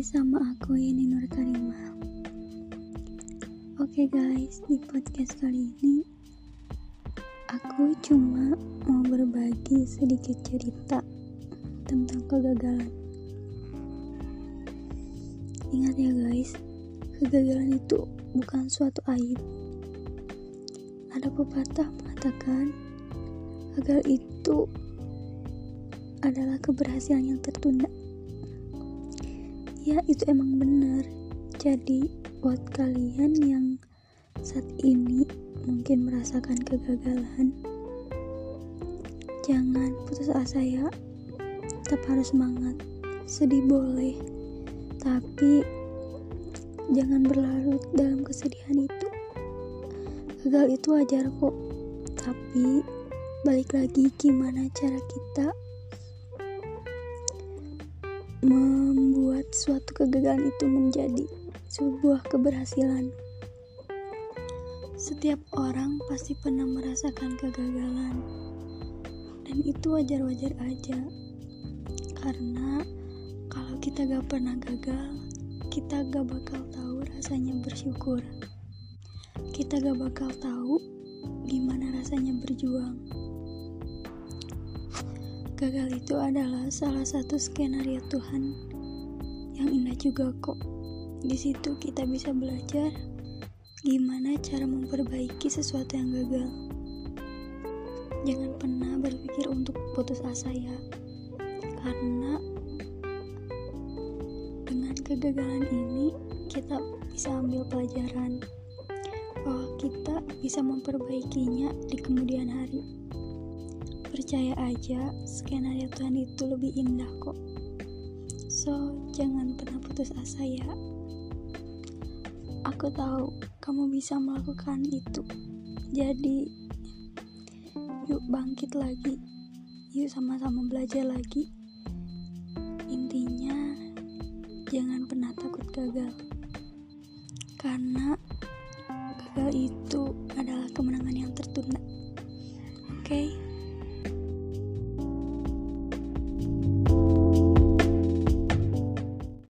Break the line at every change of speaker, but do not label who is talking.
sama aku Yeni Nur Karimah. Oke guys, di podcast kali ini aku cuma mau berbagi sedikit cerita tentang kegagalan. Ingat ya guys, kegagalan itu bukan suatu aib. Ada pepatah mengatakan gagal itu adalah keberhasilan yang tertunda. Ya, itu emang benar. Jadi, buat kalian yang saat ini mungkin merasakan kegagalan, jangan putus asa ya. Tetap harus semangat. Sedih boleh, tapi jangan berlarut dalam kesedihan itu. Gagal itu wajar kok, tapi balik lagi gimana cara kita membuat suatu kegagalan itu menjadi sebuah keberhasilan. Setiap orang pasti pernah merasakan kegagalan, dan itu wajar-wajar aja. Karena kalau kita gak pernah gagal, kita gak bakal tahu rasanya bersyukur. Kita gak bakal tahu gimana rasanya berjuang. Gagal itu adalah salah satu skenario Tuhan yang indah juga kok. Di situ kita bisa belajar gimana cara memperbaiki sesuatu yang gagal. Jangan pernah berpikir untuk putus asa ya. Karena dengan kegagalan ini kita bisa ambil pelajaran bahwa kita bisa memperbaikinya di kemudian hari. Percaya aja, skenario Tuhan itu lebih indah kok. So, jangan pernah putus asa ya. Aku tahu kamu bisa melakukan itu. Jadi, yuk bangkit lagi. Yuk sama-sama belajar lagi. Intinya, jangan pernah takut gagal. Karena gagal itu adalah kemenangan yang tertunda. Oke? Okay?